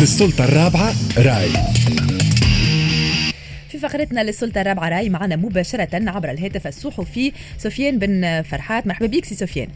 للسلطة الرابعة راي. في فقرتنا للسلطة الرابعة راي معنا مباشرة عبر الهاتف الصحفي سفيان بن فرحات. مرحبا بك سي سفيان.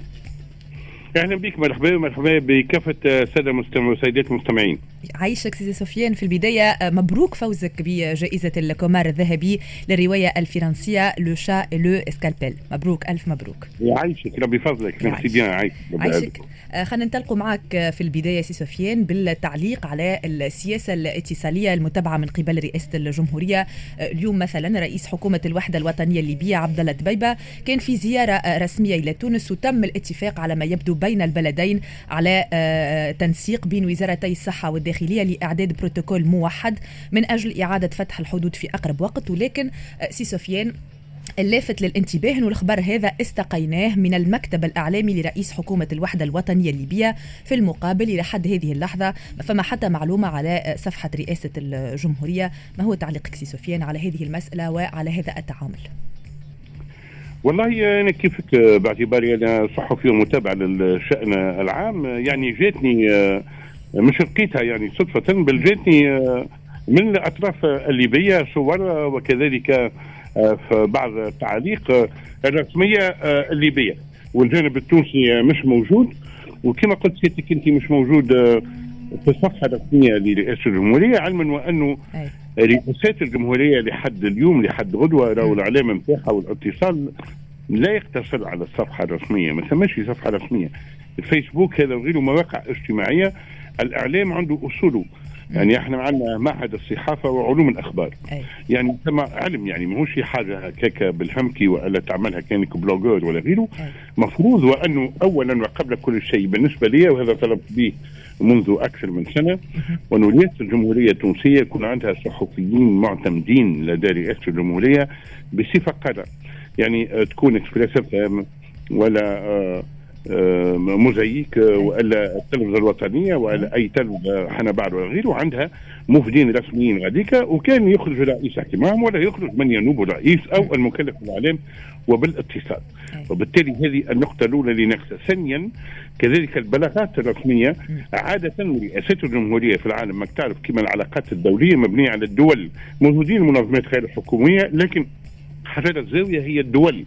أهلا بك مرحبا مرحبا بكافة الساده المستمعين وسيدات المستمعين. عايشك سيدي سفيان في البداية مبروك فوزك بجائزة الكومار الذهبي للرواية الفرنسية Le Chat et le Scalpel مبروك ألف مبروك. يعيشك ربي فضلك. merci bien عايشك عايشك. خلينا ننطلقوا معك في البداية سي سفيان بالتعليق على السياسة الاتصالية المتبعة من قبل رئاسة الجمهورية. اليوم مثلا رئيس حكومة الوحدة الوطنية الليبية عبد الله دبيبة كان في زيارة رسمية إلى تونس وتم الاتفاق على ما يبدو بين البلدين على تنسيق بين وزارتي الصحة والداخلية لإعداد بروتوكول موحد من أجل إعادة فتح الحدود في أقرب وقت. ولكن سي سفيان اللافت للانتباه إنه الخبر هذا استقيناه من المكتب الإعلامي لرئيس حكومة الوحدة الوطنية الليبيه في المقابل إلى حد هذه اللحظة فما حتى معلومة على صفحة رئاسة الجمهورية ما هو تعليقك سي سفيان على هذه المسألة وعلى هذا التعامل؟ والله أنا كيفك باعتباري أنا صحفي ومتابع للشأن العام يعني جاتني مش لقيتها يعني صدفة بل جاتني من الأطراف الليبية صور وكذلك في بعض التعاليق الرسمية الليبية والجانب التونسي مش موجود. وكما قلت سيادتك أنت مش موجود في الصفحة الرسمية لرئاسة الجمهورية علما وأنه رئاسات الجمهورية لحد اليوم لحد غدوة راهو الاعلام نتاعها والاتصال لا يقتصر على الصفحة الرسمية ما ثماش صفحة رسمية. الفيسبوك هذا وغيره مواقع اجتماعية. الإعلام عنده أصوله يعني إحنا عندنا معهد الصحافة وعلوم الأخبار. أي. يعني ثم علم يعني ماهوش حاجة هكاك بالهمكي ولا تعملها كأنك blogueur ولا غيره. مفروض وأنه اولا وقبل كل شيء بالنسبة لي وهذا طلبت به منذ أكثر من سنة وانه رئاسه الجمهورية التونسية يكون عندها صحفيين معتمدين لدى رئاسه الجمهورية بصفة قادره يعني تكون إكسبريس ولا آه موزايك وألا التلفزة الوطنية وألا أي. تلفزة حنبعل ولا غيره عندها مفدين رسميين غاديك وكان يخرج رئيس احتمام ولا يخرج من ينوب الرئيس أو المكلف بالاعلام وبالاتصال. وبالتالي هذه النقطة الأولى لنقصها ثانيا كذلك البلاغات الرسمية عادة رئاسات الجمهورية في العالم. ما تعرف كما العلاقات الدولية مبنية على الدول. موجودين منظمات غير حكومية لكن حجر الزاويه هي الدول.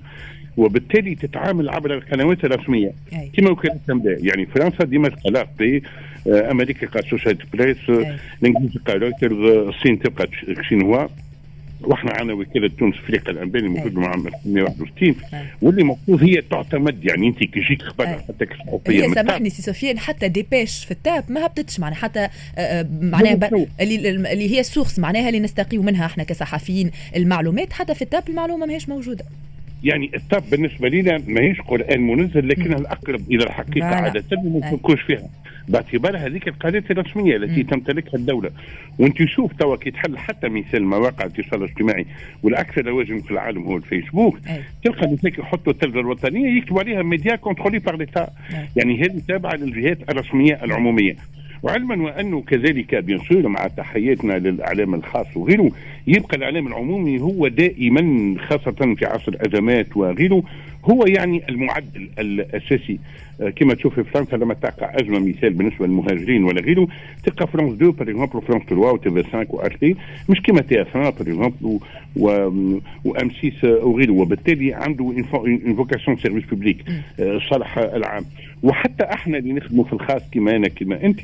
وبالتالي تتعامل عبر القنوات الرسمية. كما وكاله الانباء يعني فرنسا ديما تقلق ب أمريكا قالت أسوشيتد بريس الانجليزي قال رويترز الصين تبقى شينوا وإحنا عندنا وكالة تونس أفريقيا الانباء اللي موجوده مع 1961 واللي المفروض هي تعتمد يعني أنت كي يجيك خبر حتى هي سامحني سي سفيان حتى ديباش في التاب ما هبطتش معناها حتى معناها اللي اللي هي ال source معناها اللي نستقيو منها إحنا كصحفيين. المعلومات حتى في التاب المعلومة ماهيش موجودة. يعني التاب بالنسبة لنا ماهيش قرآن منزل لكنها الأقرب إلى الحقيقة عادة ما نفكوش فيها. باعتبار هذيك القناه الرسمية التي تمتلكها الدولة. وأنت شوف توا كي تحل حتى مثال مواقع الاتصال الاجتماعي والأكثر رواجا في العالم هو الفيسبوك. تلقى الناس يحطوا التلفزة الوطنية يكتبوا عليها média contrôlé par l'État. يعني هذه تابعة للجهات الرسمية العمومية. وعلما وأنه كذلك بيان مع تحياتنا للإعلام الخاص وغيره يبقى الإعلام العمومي هو دائما خاصة في عصر الأزمات وغيره هو يعني المعدل الأساسي. كما تشوف في فرنسا لما تقع ازمه مثال بالنسبة للمهاجرين ولا غيره تلقى فرانس 2 par exemple فرانس 3 و تي في 5 و ار تي مش كما تي اف 1 par exemple و أم 6 وغيره وبالتالي عنده une vocation service public الصالح العام. وحتى إحنا اللي نخدموا في الخاص كما أنا كما أنت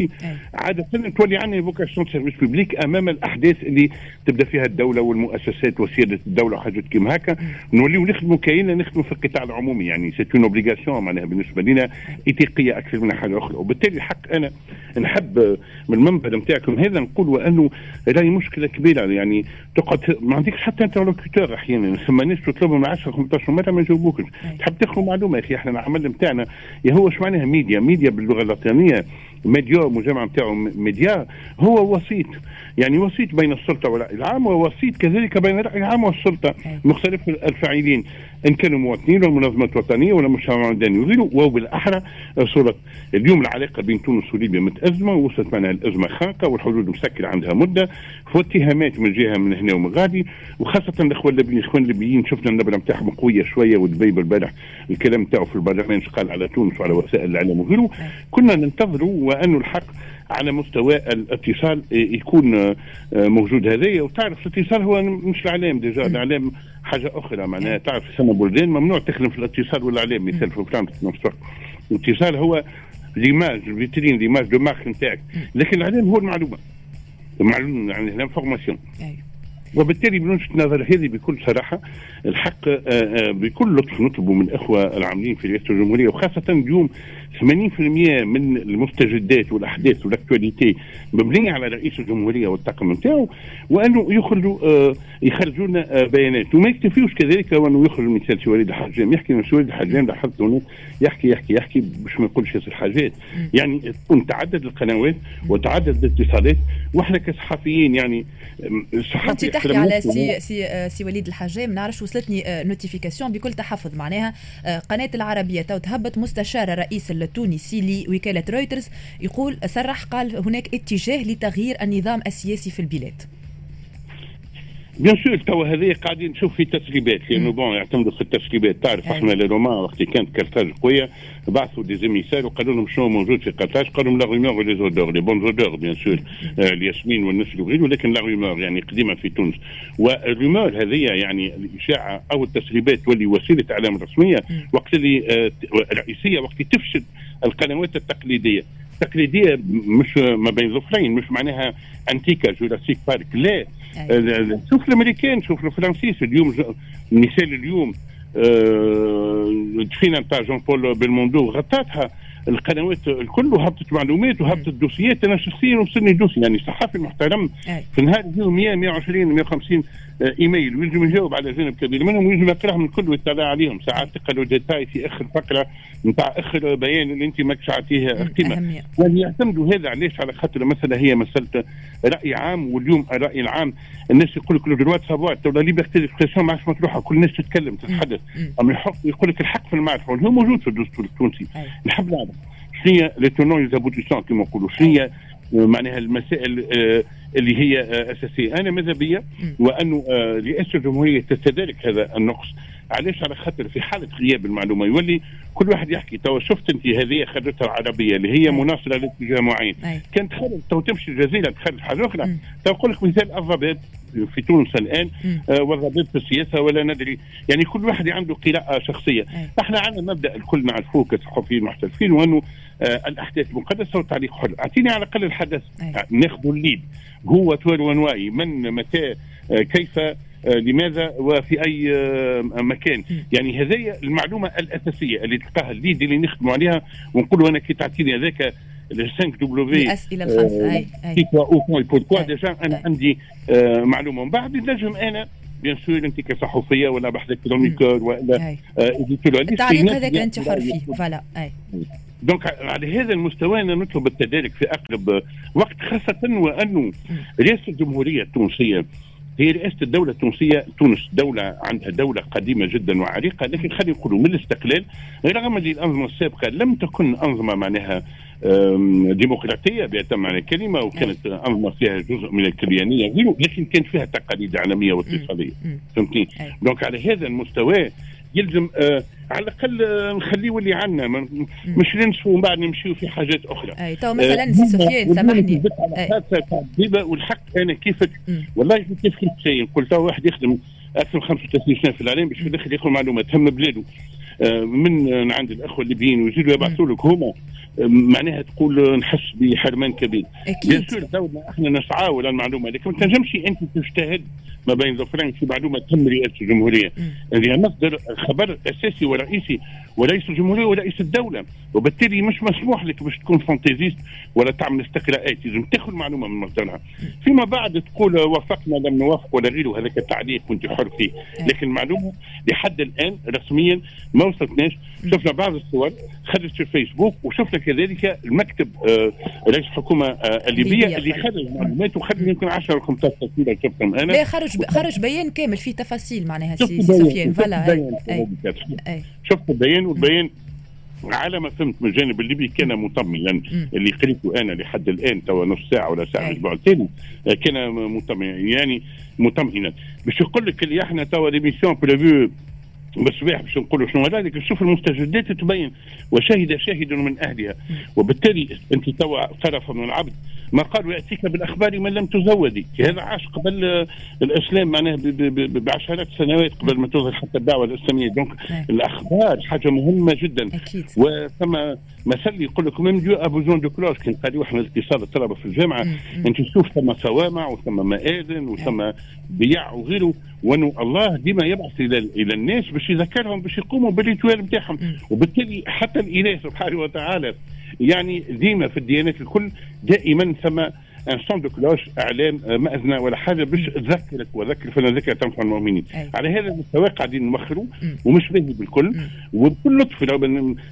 عادة تولي عندنا vocation service public أمام الأحداث اللي تبدأ فيها الدولة والمؤسسات وسيادة الدولة وحاجات كيما هكا. نوليو نخدموا كاين نخدموا في القطاع العمومي يعني c'est une obligation معناها بالنسبة لنا إيتيقية أكثر من حاجة أخرى. وبالتالي حق أنا نحب من المنبر نتاعكم هذا نقول وأنه راهي مشكلة كبيرة. يعني تقعد ما عندكش حتى interlocuteur أحيانا. ثم ناس تطلبوا من 10 15 مرة ما يجاوبوكش تحب تاخذ معلومه يا أخي إحنا العمل نتاعنا يا هو إيش معناها média média باللغة اللاتينية. ميديا مجمع نتاعو ميديا هو وسيط. يعني وسيط بين السلطة والراي العام ووسيط كذلك بين الرأي العام والسلطة. مختلف الفاعلين إن كانوا مواطنين ولا منظمات وطنية ولا مجتمع مدني وغيره. وبالأحرى صوره اليوم العلاقة بين تونس وليبيا متأزمة ووصلت معنا الأزمة خانقه والحدود مسكرة عندها مدة واتهامات من جهة من هنا ومن غادي. وخاصة الإخوان الليبيين الاخوان الليبيين شفنا النبرة نتاعهم قوية شوية ودبيب البارح الكلام نتاعو في البرلمان قال على تونس وعلى وسائل الإعلام وغيره. كنا ننتظروا وأن الحق على مستوى الاتصال يكون موجود. هذايا وتعرف الاتصال هو مش الاعلام déjà الاعلام حاجة أخرى. معناها تعرف في ثمة بلدان ممنوع تخدم في الاتصال والاعلام مثال في فرنسا في نفس الوقت. الاتصال هو l'image ال vitrine l'image de marque نتاعك لكن الاعلام هو المعلومة. المعلومه يعني ال information. وبالتالي من وجهه نظر هذه بكل صراحة. الحق آه، آه، بكل لطف نطلب من الإخوة العاملين في رئاسة الجمهورية وخاصة اليوم 80% من المستجدات والأحداث وال actualité مبنية على رئيس الجمهورية والطاقم نتاعو وأنه يخرجوا آه، يخرجوا لنا بيانات. وما يكتفيوش كذلك وانه يخرج مثال سي وليد الحجام يحكي من وليد الحجام لاحظت هنا يحكي يحكي يحكي باش ما نقولش ياسر حاجات. يعني تكون تعدد القنوات وتعدد الاتصالات وإحنا كصحفيين يعني الصحفي تحكي على سي سي سي وليد الحجام نعرفش وصلتني notification بكل تحفظ. معناها قناة العربية تو تهبط مستشار رئيس التونسي لوكالة رويترز يقول صرح قال هناك اتجاه لتغيير النظام السياسي في البلاد. bien sûr توا هذه قاعدين نشوف في تسريبات لأنه bon يعتمدوا في التسريبات تعرف إحنا les Romains وقت كانت كارتاج قويه بعثوا des émissaires وقالوا لهم شنو موجود في كارتاج قالوا لهم la rumeur و les odeurs les bonnes odeurs bien sûr الياسمين والناس اللي ولكن la rumeur يعني قديمه في تونس وال rumeur هذه يعني الاشاعه أو التسريبات تولي وسيله اعلام رسميه وقت اللي رئيسيه وقت تفسد القنوات التقليديه التقليديه مش ما بين ظفرين مش معناها أنتيكا Jurassic Park لا. أيوة. شوف الأمريكان شوف الفرنسيس اليوم مثال اليوم آه، نتاع Jean-Paul Belmondo غطاتها. القنوات الكل وهبطت معلومات وهبطت dossierات. أنا شخصيا وصلني dossier يعني صحافي محترم. في النهار يجيو 100 120 150 إيميل وينجم يجاوب على جانب كبير. منهم وينجم يقراهم الكل ويطلع عليهم. ساعات تقرأ détail في آخر فقرة نتاع آخر بيان اللي أنت ماكش عطيه قيمة. يعتمدوا هذا علاش على خاطر مثلا هي مسألة رأي عام واليوم الرأي العام. الناس يقول لك le droit savoir تو la liberté d'expression ما عادش مطروحة. كل الناس تتكلم تتحدث. أما يحط يقول لك الحق في المعرفة هو موجود في الدستور التونسي. نحب نعرف شنو هي les tenants كما نقولوا. شنو هي معناها المسائل آه، اللي هي آه، أساسية. أنا ماذا بيا وأنه آه، رئاسة الجمهورية تستدرك هذا النقص علاش على خاطر في حالة غياب المعلومة. يولي كل واحد يحكي تو شفت أنت هذه خرجتها العربية اللي هي مناصرة لاتجاه معين. كانت تخرج تو تمشي الجزيرة تخرج حاجة أخرى. تو نقول لك مثال الضباب في تونس الآن آه والضباب في السياسة ولا ندري. يعني كل واحد عنده قراءة شخصية. إحنا عندنا مبدأ الكل نعرفوه كصحفيين محترفين وأنه آه الأحداث مقدسه والتعليق حر أعطيني على الأقل الحدث. ناخذ الليد هو تور ونواي من متى؟ آه كيف؟ آه، لماذا؟ وفي أي آه، مكان. يعني هذه المعلومة الأساسية اللي تلقاها الليد اللي نخدموا عليها. ونقولوا أنا كي تعطيني هذاك ال 5 دبليو الاسئله الخمسه أي أي. بوركوا ديجا أنا عندي آه، معلومة. من بعد نجم أنا bien sûr أنت كصحفيه ولا بحث chroniqueur ولا التعليق هذاك أنت حر فيه. voilà. أي. donc على هذا المستوى أنا نطلب التدارك في أقرب وقت خاصة وانه رئاسة الجمهورية التونسية هي رئاسة الدولة التونسية تونس دولة عندها دولة قديمة جدا وعريقة لكن خلينا نقولوا من الاستقلال رغم أن الأنظمة السابقة لم تكن أنظمة معناها ديمقراطية بأتم معنى الكلمة وكانت أنظمة فيها جزء من الكليانية لكن كانت فيها تقاليد عالمية واتصاليه فهمتني؟ donc على هذا المستوى يلزم آه على الأقل آه نخليه يولي عنا مش ننسوا ومن بعد نمشيو في حاجات أخرى. أي تو مثلا آه سي سفيان سامحني. تاع والحق أنا كيف والله كيف كنت شيء؟ قلت واحد يخدم أكثر من 35 سنة في الاعلام باش في الآخر ياخذ معلومات. تهم بلاده. من عند الأخوة الليبيين ويزيدوا يبعثوا لك هما معناها تقول نحس بحرمان كبير. أكيد. دولة أحنا نسعى ولا المعلومة لكن ما تنجمش أنت تجتهد ما بين ظفرين في معلومة تهم رئاسة الجمهورية. اللي مصدر خبر أساسي ورئيسي. ورئيس الجمهورية ورئيس الدولة. وبالتالي مش مسموح لك باش تكون فانتيزيست ولا تعمل استقراءات لازم تاخذ معلومة من مصدرها. فيما بعد تقول وافقنا لم نوافق ولا غيره. هذاك التعليق كنت حر فيه. لكن المعلومة لحد الآن رسميا ما وصلتناش. شفنا بعض الصور خرجت في الفيسبوك وشفنا كذلك المكتب آه رئيس الحكومة آه الليبية اللي خرج معلومات وخرج يمكن 10 أو 15 تصويره شفتهم أنا. لا خرج خرج بيان كامل فيه تفاصيل معناها سي سفيان. voilà شفت البيان والبيان على ما فهمت من الجانب الليبي كان مطمئنا. اللي قريته أنا لحد الآن توا نص ساعة ولا ساعة الأسبوع الثاني كان مطمئنا يعني مطمئنا. باش يقول لك اللي إحنا توا l'émission prévue بالصباح باش نقولوا شنو ذلك تشوف المستجدات تبين وشهد شاهد من أهلها. وبالتالي أنت توا طرف من العبد ما قالوا ياتيك بالأخبار من لم تزودي هذا عاش قبل الإسلام معناه بعشرات السنوات قبل ما تظهر حتى الدعوة الإسلامية. donc الأخبار حاجة مهمة جدا. أكيد. وثم مثل يقول لك même Dieu a besoin de cloches كان قالوا إحنا الاقتصاد الطلبة في الجامعة. أنت تشوف ثم صوامع وثم مآذن وثم بيع وغيره. وأنه الله ديما يبعث إلى إلى الناس باش يذكرهم باش يقوموا بال rituel نتاعهم وبالتالي حتى الإله سبحانه وتعالى يعني ديما في الديانات الكل دائما ثم un son de cloche إعلام مأذنة ولا حاجة باش تذكرك وذكر فإن الذكرى تنفع المؤمنين. على هذا المستوى قاعدين نوخروا ومش باهي بالكل. وبكل لطف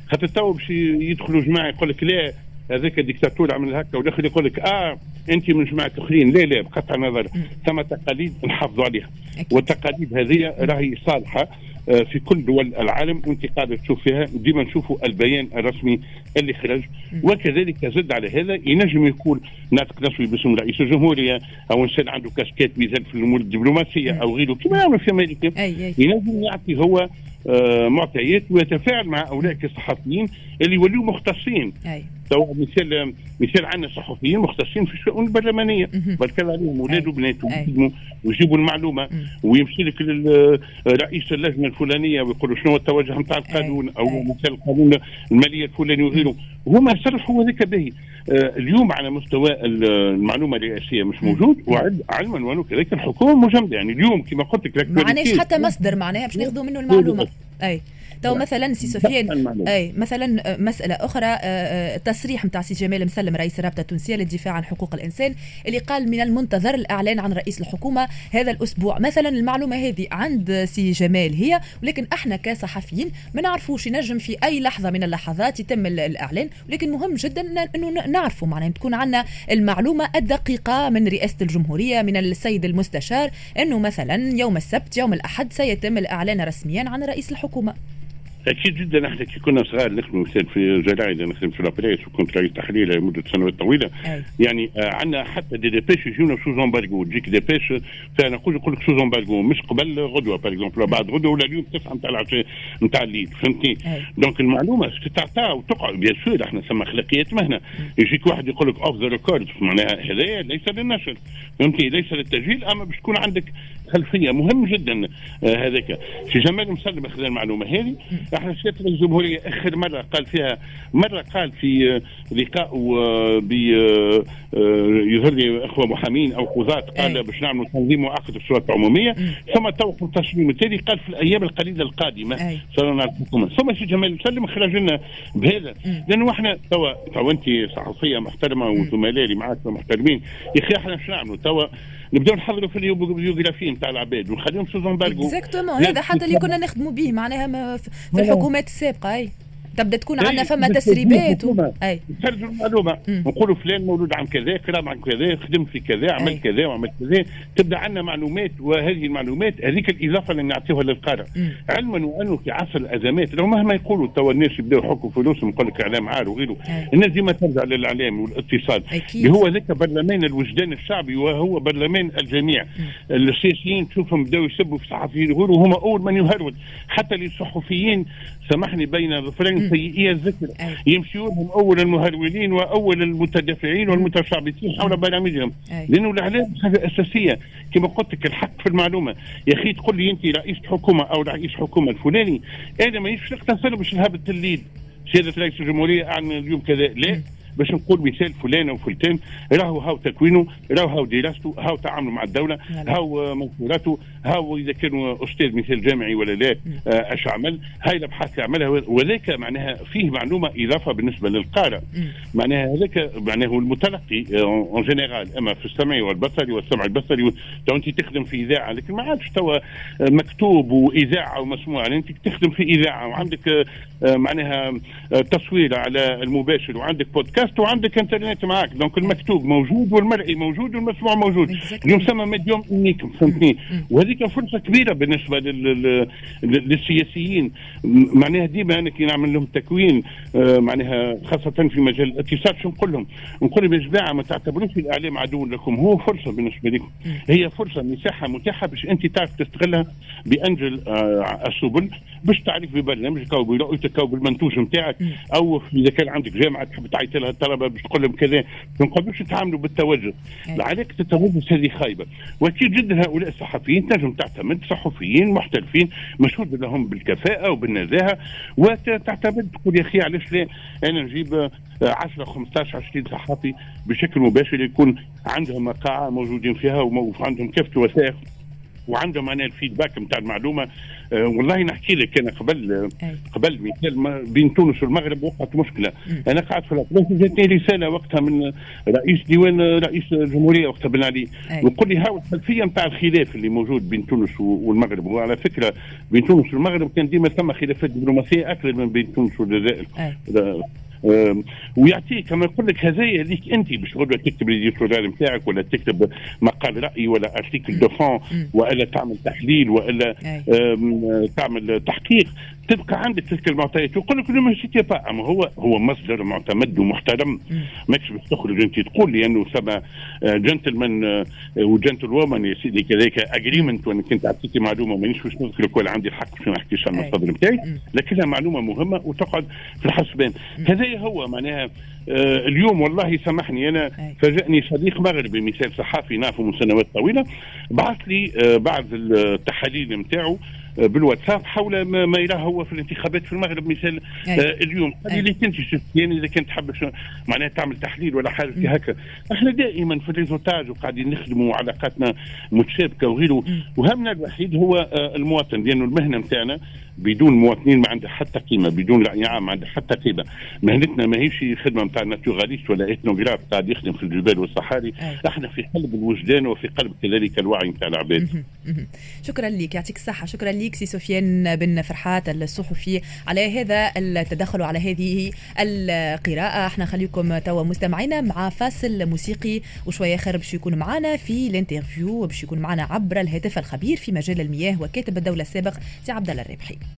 خاطر تو باش يدخلوا جماعة يقول لك لا هذاك الدكتاتور عمل هكا وداخل يقول لك آه أنت من جماعة الآخرين. لا لا بقطع النظر ثم تقاليد نحافظوا عليها. والتقاليد هذه راهي صالحة آه، في كل دول العالم وأنت قاعدة تشوف فيها. ديما نشوفوا البيان الرسمي اللي خرج. وكذلك زد على هذا ينجم يكون ناطق رسمي باسم رئيس الجمهورية أو إنسان عنده كاسكيت ميزان في الأمور الدبلوماسية أو غيره كما يعمل في أمريكا. ينجم يعطي هو معطيات ويتفاعل مع أولئك الصحفيين اللي يوليوا مختصين. تو مثال مثال عندنا صحفيين مختصين في الشؤون البرلمانية. بركز عليهم أولاد وبنات ويجيبوا المعلومة. ويمشي لك رئيس اللجنة الفلانية ويقول شنو التوجه نتاع القانون أو مثال القانون المالية الفلاني وغيره. وهما صرحوا هذاك باهي آه، اليوم على مستوى المعلومة الرئاسية مش موجود. وعلما وأنه كذلك الحكومة مجمده يعني اليوم كما قلت لك معناش حتى مصدر معناها باش ناخذوا منه المعلومة. اي تو مثلا سي سفيان أي مثلا آه، مسألة أخرى آه، آه، تصريح نتاع سي جمال مسلم رئيس الرابطه التونسيه للدفاع عن حقوق الإنسان اللي قال من المنتظر الإعلان عن رئيس الحكومة هذا الأسبوع. مثلا المعلومة هذه عند سي جمال هي ولكن إحنا كصحفيين ما نعرفوش ينجم في أي لحظة من اللحظات يتم الإعلان ولكن مهم جدا إنه نعرفوا معناها تكون عندنا المعلومة الدقيقة من رئاسة الجمهورية من السيد المستشار إنه مثلا يوم السبت يوم الأحد سيتم الإعلان رسميا عن رئيس الحكومة. أكيد جدا إحنا كي كنا صغار نخدموا مثال في جرايد نخدم في La Presse وكنت رئيس تحرير لمده سنوات طويله أي. يعني آه عندنا حتى des dépêches يجونا sous embargo تجيك dépêche فانا نقول يقول لك sous embargo مش قبل غدوه par exemple بعد غدوه ولا اليوم 9 نتاع العشاء نتاع الليل فهمتني donc المعلومه تعطى وتقع bien sûr إحنا نسمى اخلاقيات مهنه يجيك واحد يقول لك off the record معناها هذايا ليس للنشر فهمتني ليس للتسجيل اما باش تكون عندك خلفية. مهم جدا آه هذاك. سي جمال مسلم أخذ المعلومة هذه. إحنا سياده الجمهورية آخر مرة قال فيها مرة قال في آه، لقاء آه، ب يظهر لي أخوة محامين أو قضاة قال باش نعملوا تنظيم في الشرطه العموميه ثم توقف التصميم التالي قال في الأيام القليلة القادمة صرنا الحكومة ثم سي جمال مسلم خرج لنا بهذا. لأنه إحنا توا توا أنت صحفية محترمة وزملاء اللي معك محترمين. يا أخي إحنا شو نعملوا توا نبداو نحضروا في ال biographie نتاع العباد ونخليهم sous embargo exactement هذا حتى اللي كنا نخدموا به معناها في الحكومات السابقة أي. تبدا تكون عندنا فما تسريبات و... أي. نخرجوا المعلومه نقولوا فلان مولود عن كذا كلام عن كذا خدم في كذا عمل كذا وعمل كذا. تبدأ عندنا معلومات وهذه المعلومات هذيك الإضافة اللي نعطيوها للقارئ. علما وأنه في عصر الأزمات لو مهما يقولوا توا الناس يبداو يحكوا فلوسهم يقول لك إعلام عار وغيره الناس ديما ترجع للإعلام والاتصال. اللي هو ذاك برلمان الوجدان الشعبي وهو برلمان الجميع. السياسيين تشوفهم بداوا يسبوا في صحفيين وغيره هم أول من يهرول حتى للصحفيين سامحني بين ظفرين سيئي الذكر يمشيون هم أول المهرولين وأول المتدافعين والمتشعبطين حول برامجهم. لأنه الأعلام حاجة أساسية. كما قلت لك الحق في المعلومة. يا أخي تقول لي أنت رئيس حكومة أو رئيس حكومة الفلاني أنا ما يفرق نقتصر باش نهبط ال lead. سياده رئيس الجمهورية أعلن اليوم كذا. لا. باش نقول مثال فلان أو فلتان راهو هاو تكوينه راهو هاو دراسته هاو تعامله مع الدولة. هاو منشوراته هاو إذا كان أستاذ مثال جامعي ولا لا آه، أش عمل هاي الأبحاث اللي عملها وذاك معناها فيه معلومة إضافة بالنسبة للقارئ معناها هذاك معناه المتلقي en آه، général أما في السمع والبصري والسمع البصري تو أنت تخدم في إذاعة لكن ما عادش توا آه، مكتوب وإذاعة ومسموع يعني أنت تخدم في إذاعة وعندك معناها تصوير على المباشر وعندك podcast podcast وعندك انترنت معك donc المكتوب موجود والمرئي موجود والمسموع موجود. اليوم سما ميديوم انيكم فهمتني؟ وهذيك فرصة كبيرة بالنسبة لل... لل... للسياسيين. معناها ديما أنا كي نعمل لهم تكوين آه، معناها خاصة في مجال الاتصال شو نقول لهم؟ نقول لهم يا جماعة ما تعتبروش الإعلام عدو لكم. هو فرصة بالنسبة لكم. هي فرصة مساحة متاحة باش أنت تعرف تستغلها بأنجل آه، السبل باش تعرف ببرنامجك أو برؤيتك أو بالمنتوج نتاعك أو إذا كان عندك جامعة تحب تعيط لها الطلبه باش تقول لهم كذا ما نقعدوش نتعاملوا بالتوجه؟ أي. العلاقه التوجه هذه خايبة. واكيد جدا هؤلاء الصحفيين تنجم تعتمد صحفيين محترفين مشهود لهم بالكفاءة وبالنزاهة وتعتمد تقول يا أخي علاش لا؟ أنا نجيب آه، 10 15 20 صحفي بشكل مباشر يكون عندهم قاعه موجودين فيها وعندهم كافة الوثائق وعندهم معناها الفيدباك نتاع المعلومة. آه والله نحكي لك أنا قبل آه. قبل مثال بين تونس والمغرب وقعت مشكلة. أنا قاعد في الأطراف جاتني رسالة وقتها من رئيس ديوان رئيس الجمهورية وقتها بن علي. ويقول لي هاو الخلفية نتاع الخلاف اللي موجود بين تونس والمغرب. وعلى فكرة بين تونس والمغرب كان ديما ثم خلافات دبلوماسية أكثر من بين تونس والجزائر. ويعطيك كما يقول لك هذايا ليك أنت باش غدوه تكتب ال éditorial نتاعك ولا تكتب مقال رأي ولا article de fond والا تعمل تحليل والا تعمل تحقيق تبقى عندك تلك المعطيات. يقول لك ما citez pas أما هو هو مصدر معتمد ومحترم. ماكش باش تخرج أنت تقول لأنه ثم جنتلمان و gentlewoman يا سيدي كذلك agreement وأنا كنت اعطيك معلومة. مانيش باش نذكر لك ولا عندي الحق باش ما نحكيش عن أي. المصادر نتاعي لكنها معلومة مهمة وتقعد في الحسبان. هذا هو معناها آه، اليوم والله سامحني أنا. فاجأني صديق مغربي مثال صحافي نعرفه من سنوات طويلة بعث لي آه، بعض التحاليل نتاعو بالواتساب حول ما, يراه هو في الانتخابات في المغرب. مثال. آه اليوم. قال أي. لي ليك انت شفت يعني إذا كنت تحب معناها تعمل تحليل ولا حاجة كي هكا. إحنا دائما في ال réseautage وقاعدين نخدموا علاقاتنا متشابكة وغيره. وهمنا الوحيد هو آه المواطن. لأنه المهنة نتاعنا بدون مواطنين ما عندها حتى قيمة بدون رأي عام ما عندها حتى قيمة. مهنتنا ماهيش خدمة نتاع naturaliste ولا ethnographe قاعد يخدم في الجبال والصحاري. إحنا في قلب الوجدان وفي قلب كذلك الوعي نتاع العباد. شكرا لك. يعطيك الصحة. شكرا لك. سي سفيان بن فرحات الصحفي. على هذا التدخل وعلى هذه القراءة إحنا خليكم توا مستمعينا مع فاصل موسيقي وشوية آخر باش يكون معنا في ال interview باش يكون معنا عبر الهاتف الخبير في مجال المياه وكاتب الدولة السابق سي عبد الله الربحي.